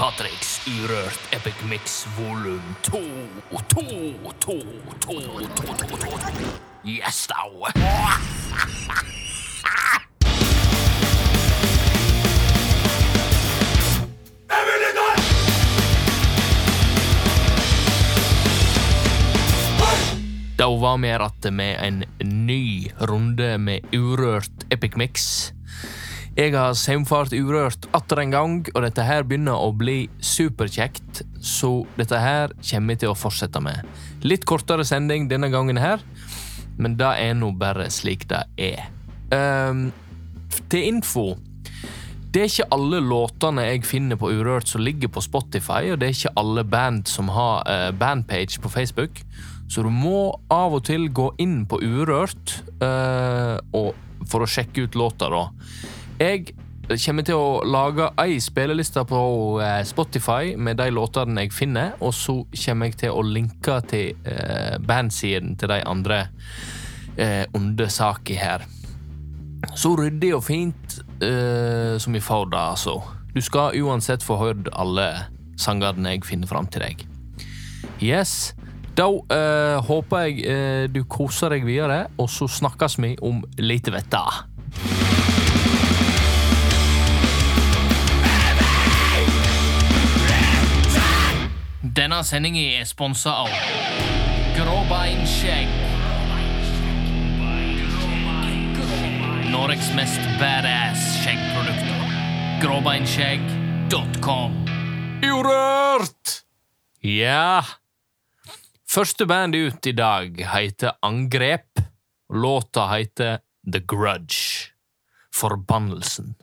Patricks Urørt Epic Mix volum to, to, to, to, to, to, to. Yes, da! Da var vi rett med en ny runde med Urørt Epic Mix. Jeg har saumfart urørt atter en gang, og dette her begynner å bli superkjekt, så dette her kommer jeg til å fortsette med. Litt kortere sending denne gangen her, men det er nå bare slik det er. Um, til info det er ikke alle låtene jeg finner på Urørt som ligger på Spotify, og det er ikke alle band som har uh, bandpage på Facebook, så du må av og til gå inn på Urørt uh, og, for å sjekke ut låta, da. Jeg kommer til å lage ei spilleliste på uh, Spotify med de låtene jeg finner, og så kommer jeg til å linke til uh, bandsiden til de andre undersakene under saka her. Så ryddig og fint som vi får det, altså. Du skal uansett få hørt alle sangene jeg finner fram til deg. Yes. Da uh, håper jeg du koser deg videre, og så snakkes vi om lite vette. Denne sendingen er sponsa av Gråbeinskjegg. Norges mest badass skjeggprodukter. Gråbeinskjegg.com. Urørt! Ja. Første band ut i dag heter Angrep. Låta heter The Grudge. Forbannelsen.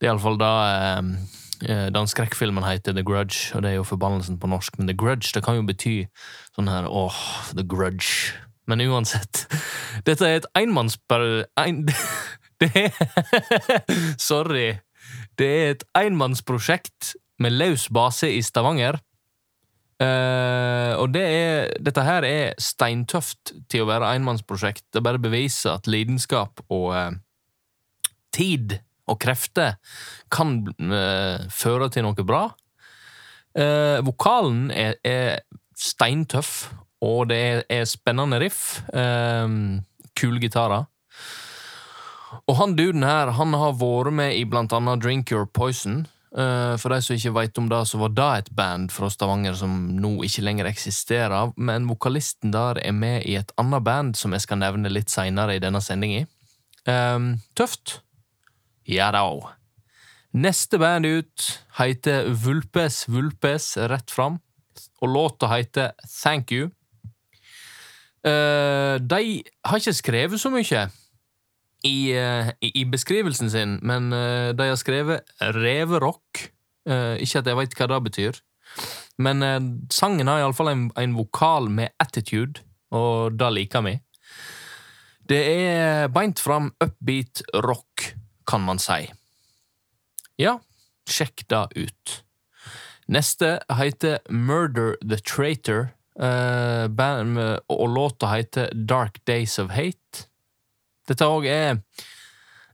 Det er iallfall det den skrekkfilmen heter The Grudge, og det er jo forbannelsen på norsk, men The Grudge det kan jo bety sånn her åh, The Grudge. Men uansett, dette er et enmannsper... Ein, det er Sorry. Det er et enmannsprosjekt med løs base i Stavanger. Uh, og det er, dette her er steintøft til å være enmannsprosjekt. Det bare beviser at lidenskap og uh, tid og krefter kan eh, føre til noe bra. Eh, vokalen er, er steintøff, og det er, er spennende riff. Eh, kule gitarer. Og han duden her, han har vært med i blant annet Drink Your Poison. Eh, for de som ikke vet om det, så var det et band fra Stavanger som nå ikke lenger eksisterer, men vokalisten der er med i et annet band som jeg skal nevne litt seinere i denne sendinga. tøft. Ja da. Neste band ut heter Vulpes Vulpes rett fram, og låta heter Thank You. Uh, de har ikke skrevet så mye i, uh, i, beskrivelsen sin, men uh, de har skrevet reverock. Ikke at jeg veit hva det betyr, men sangen har iallfall en, en vokal med attitude, og det liker vi. Det er beint fram upbeat rock, kan man si. Ja, sjekk det ut. Neste heter Murder the Traitor, eh, og låta heter Dark Days of Hate. Dette òg er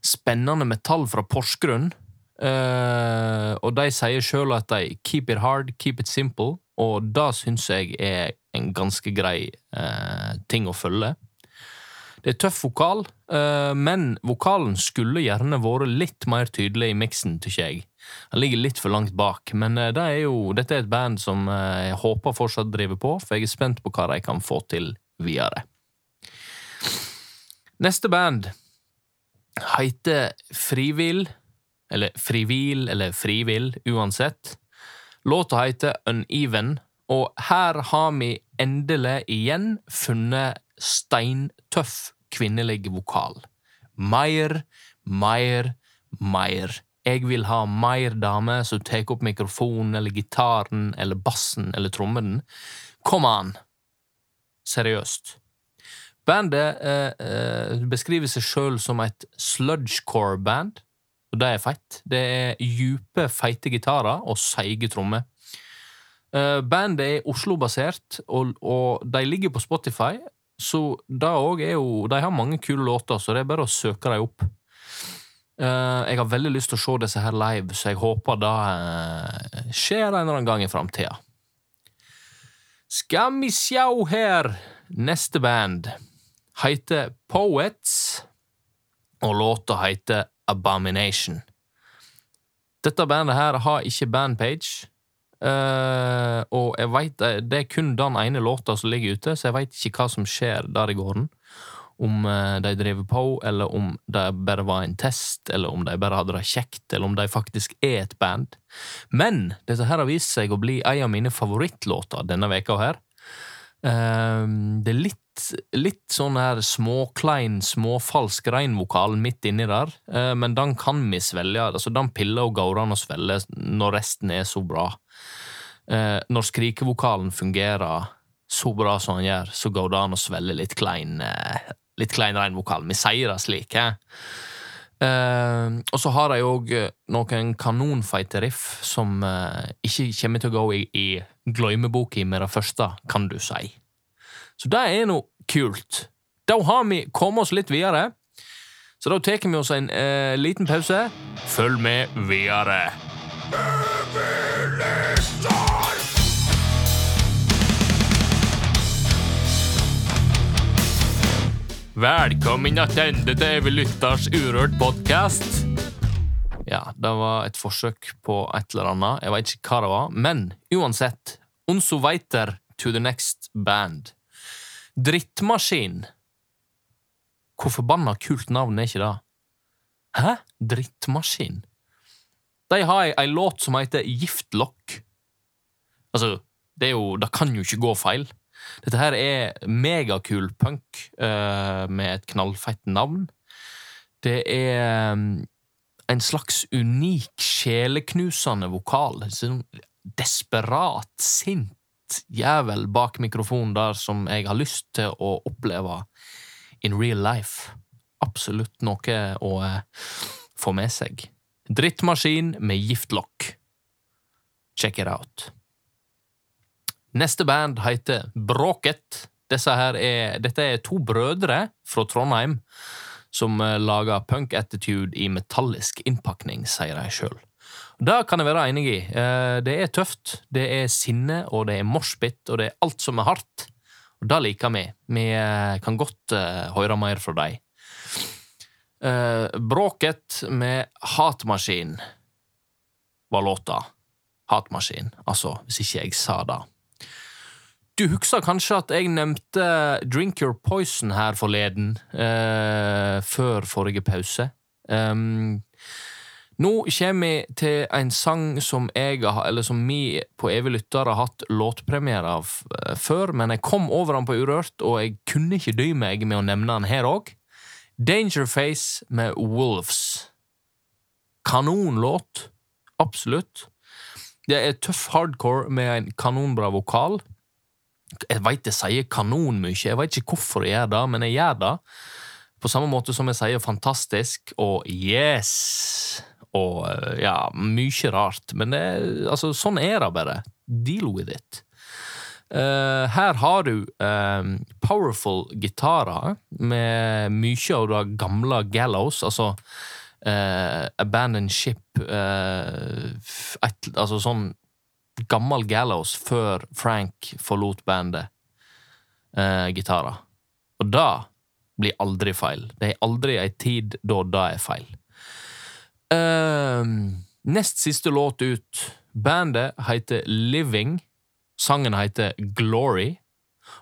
spennende metall fra Porsgrunn, eh, og de sier sjøl at de keep it hard, keep it simple, og det syns jeg er en ganske grei eh, ting å følge. Det er tøff vokal, eh, men vokalen skulle gjerne vært litt mer tydelig i miksen, tykker jeg. Han ligger litt for langt bak, men eh, det er jo, dette er et band som eh, jeg håper fortsatt driver på, for jeg er spent på hva de kan få til videre. Neste band heter Frivill, eller Frivil, eller Frivill, uansett. Låta heter Uneven, og her har vi endelig igjen funnet steintøff kvinnelig vokal. Mer, mer, mer. Jeg vil ha mer damer som tar opp mikrofonen eller gitaren eller bassen eller trommelen. Kom an! Seriøst. Bandet eh, eh, beskriver seg sjøl som et sludgecore-band, og det er feit. Det er djupe, feite gitarer og seige trommer. Eh, bandet er Oslo-basert, og, og de ligger på Spotify, så det òg er jo De har mange kule låter, så det er bare å søke dem opp. Eh, jeg har veldig lyst til å se disse her live, så jeg håper det eh, skjer en eller annen gang i framtida. Skal vi sjå her Neste band heter Poets, og låta heter Abomination. Dette bandet her har ikke bandpage, uh, og jeg vet, det er kun den ene låta som ligger ute, så jeg veit ikke hva som skjer der i gården. Om uh, de driver på, eller om det bare var en test, eller om de bare hadde det kjekt, eller om de faktisk er et band. Men dette her har vist seg å bli en av mine favorittlåter denne veka her. Uh, det er litt litt sånn her småklein, småfalsk reinvokal midt inni der, eh, men den kan vi svelge. Altså, den piller og går an å svelge når resten er så bra. Eh, når skrikevokalen fungerer så bra som han gjør, så går det an å svelge litt klein, eh, litt klein reinvokal. Vi sier det slik, hæ? Og så har de òg noen kanonfeite riff som ikke kommer til å gå i, i gløymeboka med det første, kan du si. Så det er noe kult. Da har vi kommet oss litt videre. Så da tar vi oss en eh, liten pause. Følg med videre. Velkommen tilbake til Evy Lytters Urørt podkast. Ja, det var et forsøk på et eller annet. Jeg veit ikke hva det var. Men uansett, Onso weiter to the next band. Drittmaskin. Hvor forbanna kult navn er ikke det? Hæ? Drittmaskin? De har ei, låt som heter Giftlokk. Altså, det jo Det kan jo ikke gå feil. Dette her er megakul punk uh, med et knallfett navn. Det er um, en slags unik, sjeleknusende vokal. Sånn desperat, sint jævel bak mikrofonen der som jeg har lyst til å oppleve in real life. Absolutt noe å eh, få med seg. Drittmaskin med giftlokk. Check it out. Neste band heter Bråket. Er, dette er to brødre fra Trondheim som eh, lager punk attitude i metallisk innpakning, sier de sjøl. Det kan jeg være enig i. Eh, det er tøft, det er sinne, og det er moshpit, og det er alt som er hardt. Og det liker vi. Vi eh, kan godt uh, høre mer fra dem. Bråket med Hatmaskin var låta. Hatmaskin, altså, hvis ikke jeg sa det. Du husker kanskje at jeg nevnte Drink Your Poison her forleden, før forrige pause. Um, nå kommer vi til en sang som jeg eller som vi på Evig lytter har hatt låtpremiere av uh, før, men jeg kom over den på Urørt, og jeg kunne ikke dy meg med å nevne den her òg. Dangerface med Wolves. Kanonlåt. Absolutt. Det er tøff hardcore med en kanonbra vokal. Jeg veit jeg sier kanon mye, jeg veit ikke hvorfor jeg gjør det, men jeg gjør det. På samme måte som jeg sier fantastisk og yes og eh, ja, mye rart. Men det, altså, sånn er det bare. Deal with it. Uh, her har du uh, powerful gitarer med mye av det gamle Gallows, altså uh, Abandoned Ship et, Altså sånn gammel Gallows før Frank forlot bandet. gitarer. Og det blir aldri feil. Det er aldri ei tid da det er feil. Uh, nest siste låt ut. Bandet heter Living. Sangen heter Glory.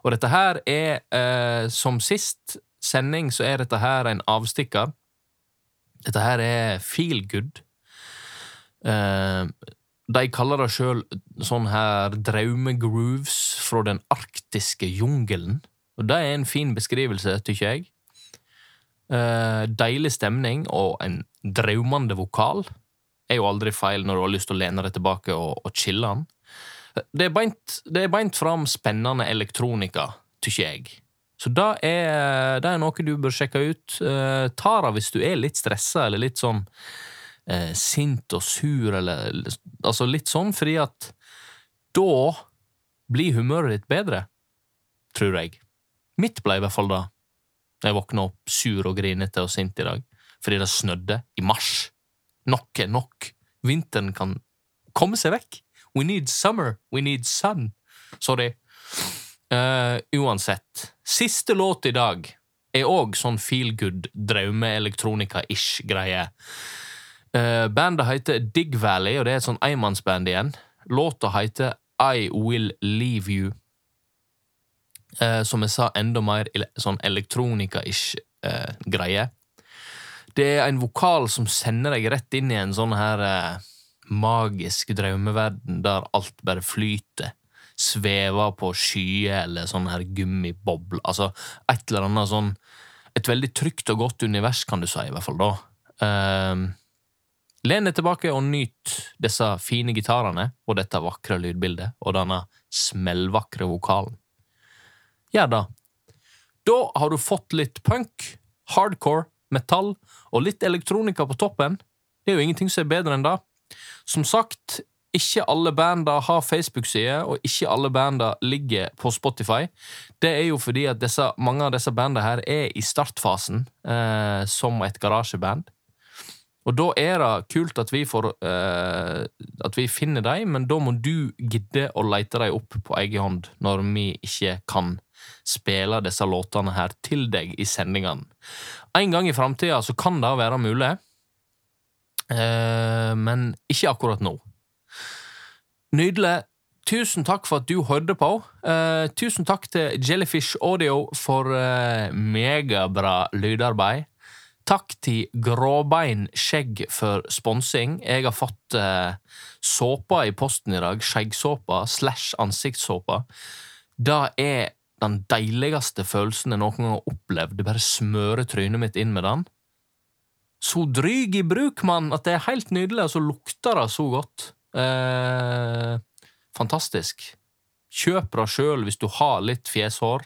Og dette her er, uh, som sist sending, så er dette her en avstikker. Dette her er feel good. Uh, de kaller det sjøl sånn her draumegrooves fra den arktiske jungelen. Og det er en fin beskrivelse, tykker jeg. Uh, deilig stemning og en draumende vokal er jo aldri feil når du har lyst til å lene deg tilbake og, og chille den. Det er beint, beint fram spennende elektronika, tykker jeg. Så det er, det er, noe du bør sjekke ut. Uh, ta hvis du er litt stressa eller litt sånn uh, sint og sur, eller altså litt sånn, fordi at da blir humøret ditt bedre, tror jeg. Mitt ble i hvert fall det. Jeg våkna opp sur og grinete og sint i dag. fordi det snødde i mars. Nok er nok. Vinteren kan komme seg vekk. We need summer. We need sun. Sorry. Uh, uansett. Siste låt i dag er òg sånn feel good, drømme-elektronika-ish greie. Uh, bandet heter Dig Valley, og det er et sånn enmannsband igjen. Låta heter I Will Leave You. Uh, som jeg sa, enda mer sånn elektronika-ish eh, greie. Det er en vokal som sender deg rett inn i en sånn her magisk drømmeverden der alt bare flyter. Svever på skyer eller sånn her gummibobler. Altså et eller annet sånn Et veldig trygt og godt univers, kan du si, i hvert fall da. Uh, Len deg tilbake og nyt disse fine gitarene og dette vakre lydbildet og denne smellvakre vokalen. Gjør det. Da har du fått litt punk, hardcore, metall og litt elektronika på toppen. Det er jo ingenting som er bedre enn det. Som sagt, ikke alle banda har Facebook-side, og ikke alle banda ligger på Spotify. Det er jo fordi at disse, mange av disse bandene her er i startfasen eh, som et garasjeband. Og da er det kult at vi, får, eh, at vi finner dem, men da må du gidde å lete dem opp på egen hånd når vi ikke kan spille disse låtene her til deg i sendingene. En gang i framtida så kan det være mulig, eh, men ikke akkurat nå. Nydelig. Tusen takk for at du hørte på. Eh, tusen takk til Jellyfish Audio for eh, megabra lydarbeid. Takk til Gråbein Skjegg for sponsing. Jeg har fått eh, såpa i posten i dag. Skjeggsåpa slash ansiktssåpa. Det er den deiligste følelsen jeg noen gang har opplevd. Det Bare smører trynet mitt inn med den. Så dryg i bruk, mann, at det er helt nydelig, og så lukter det så godt. Eh, fantastisk. Kjøp det sjøl hvis du har litt fjeshår.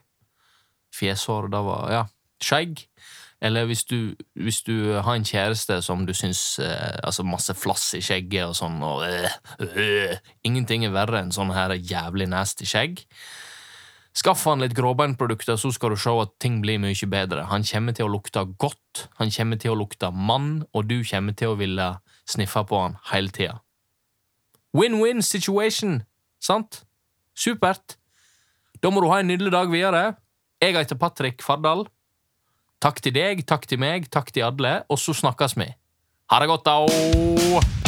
Fjeshår, det var Ja, skjegg. Eller hvis du, hvis du har en kjæreste som du syns eh, Altså masse flass i skjegget og sånn, og øh, øh, Ingenting er verre enn sånn her jævlig nasty skjegg. Skaff han litt gråbeinprodukter, så skal du se at ting blir mye bedre. Han kommer til å lukte godt, han kommer til å lukte mann, og du kommer til å ville sniffe på han hele tida. Win-win situation, sant? Supert. Da må du ha en nydelig dag videre. Jeg heter Patrick Fardal. Takk til deg, takk til meg, takk til alle, og så snakkes vi. Ha det godt, da!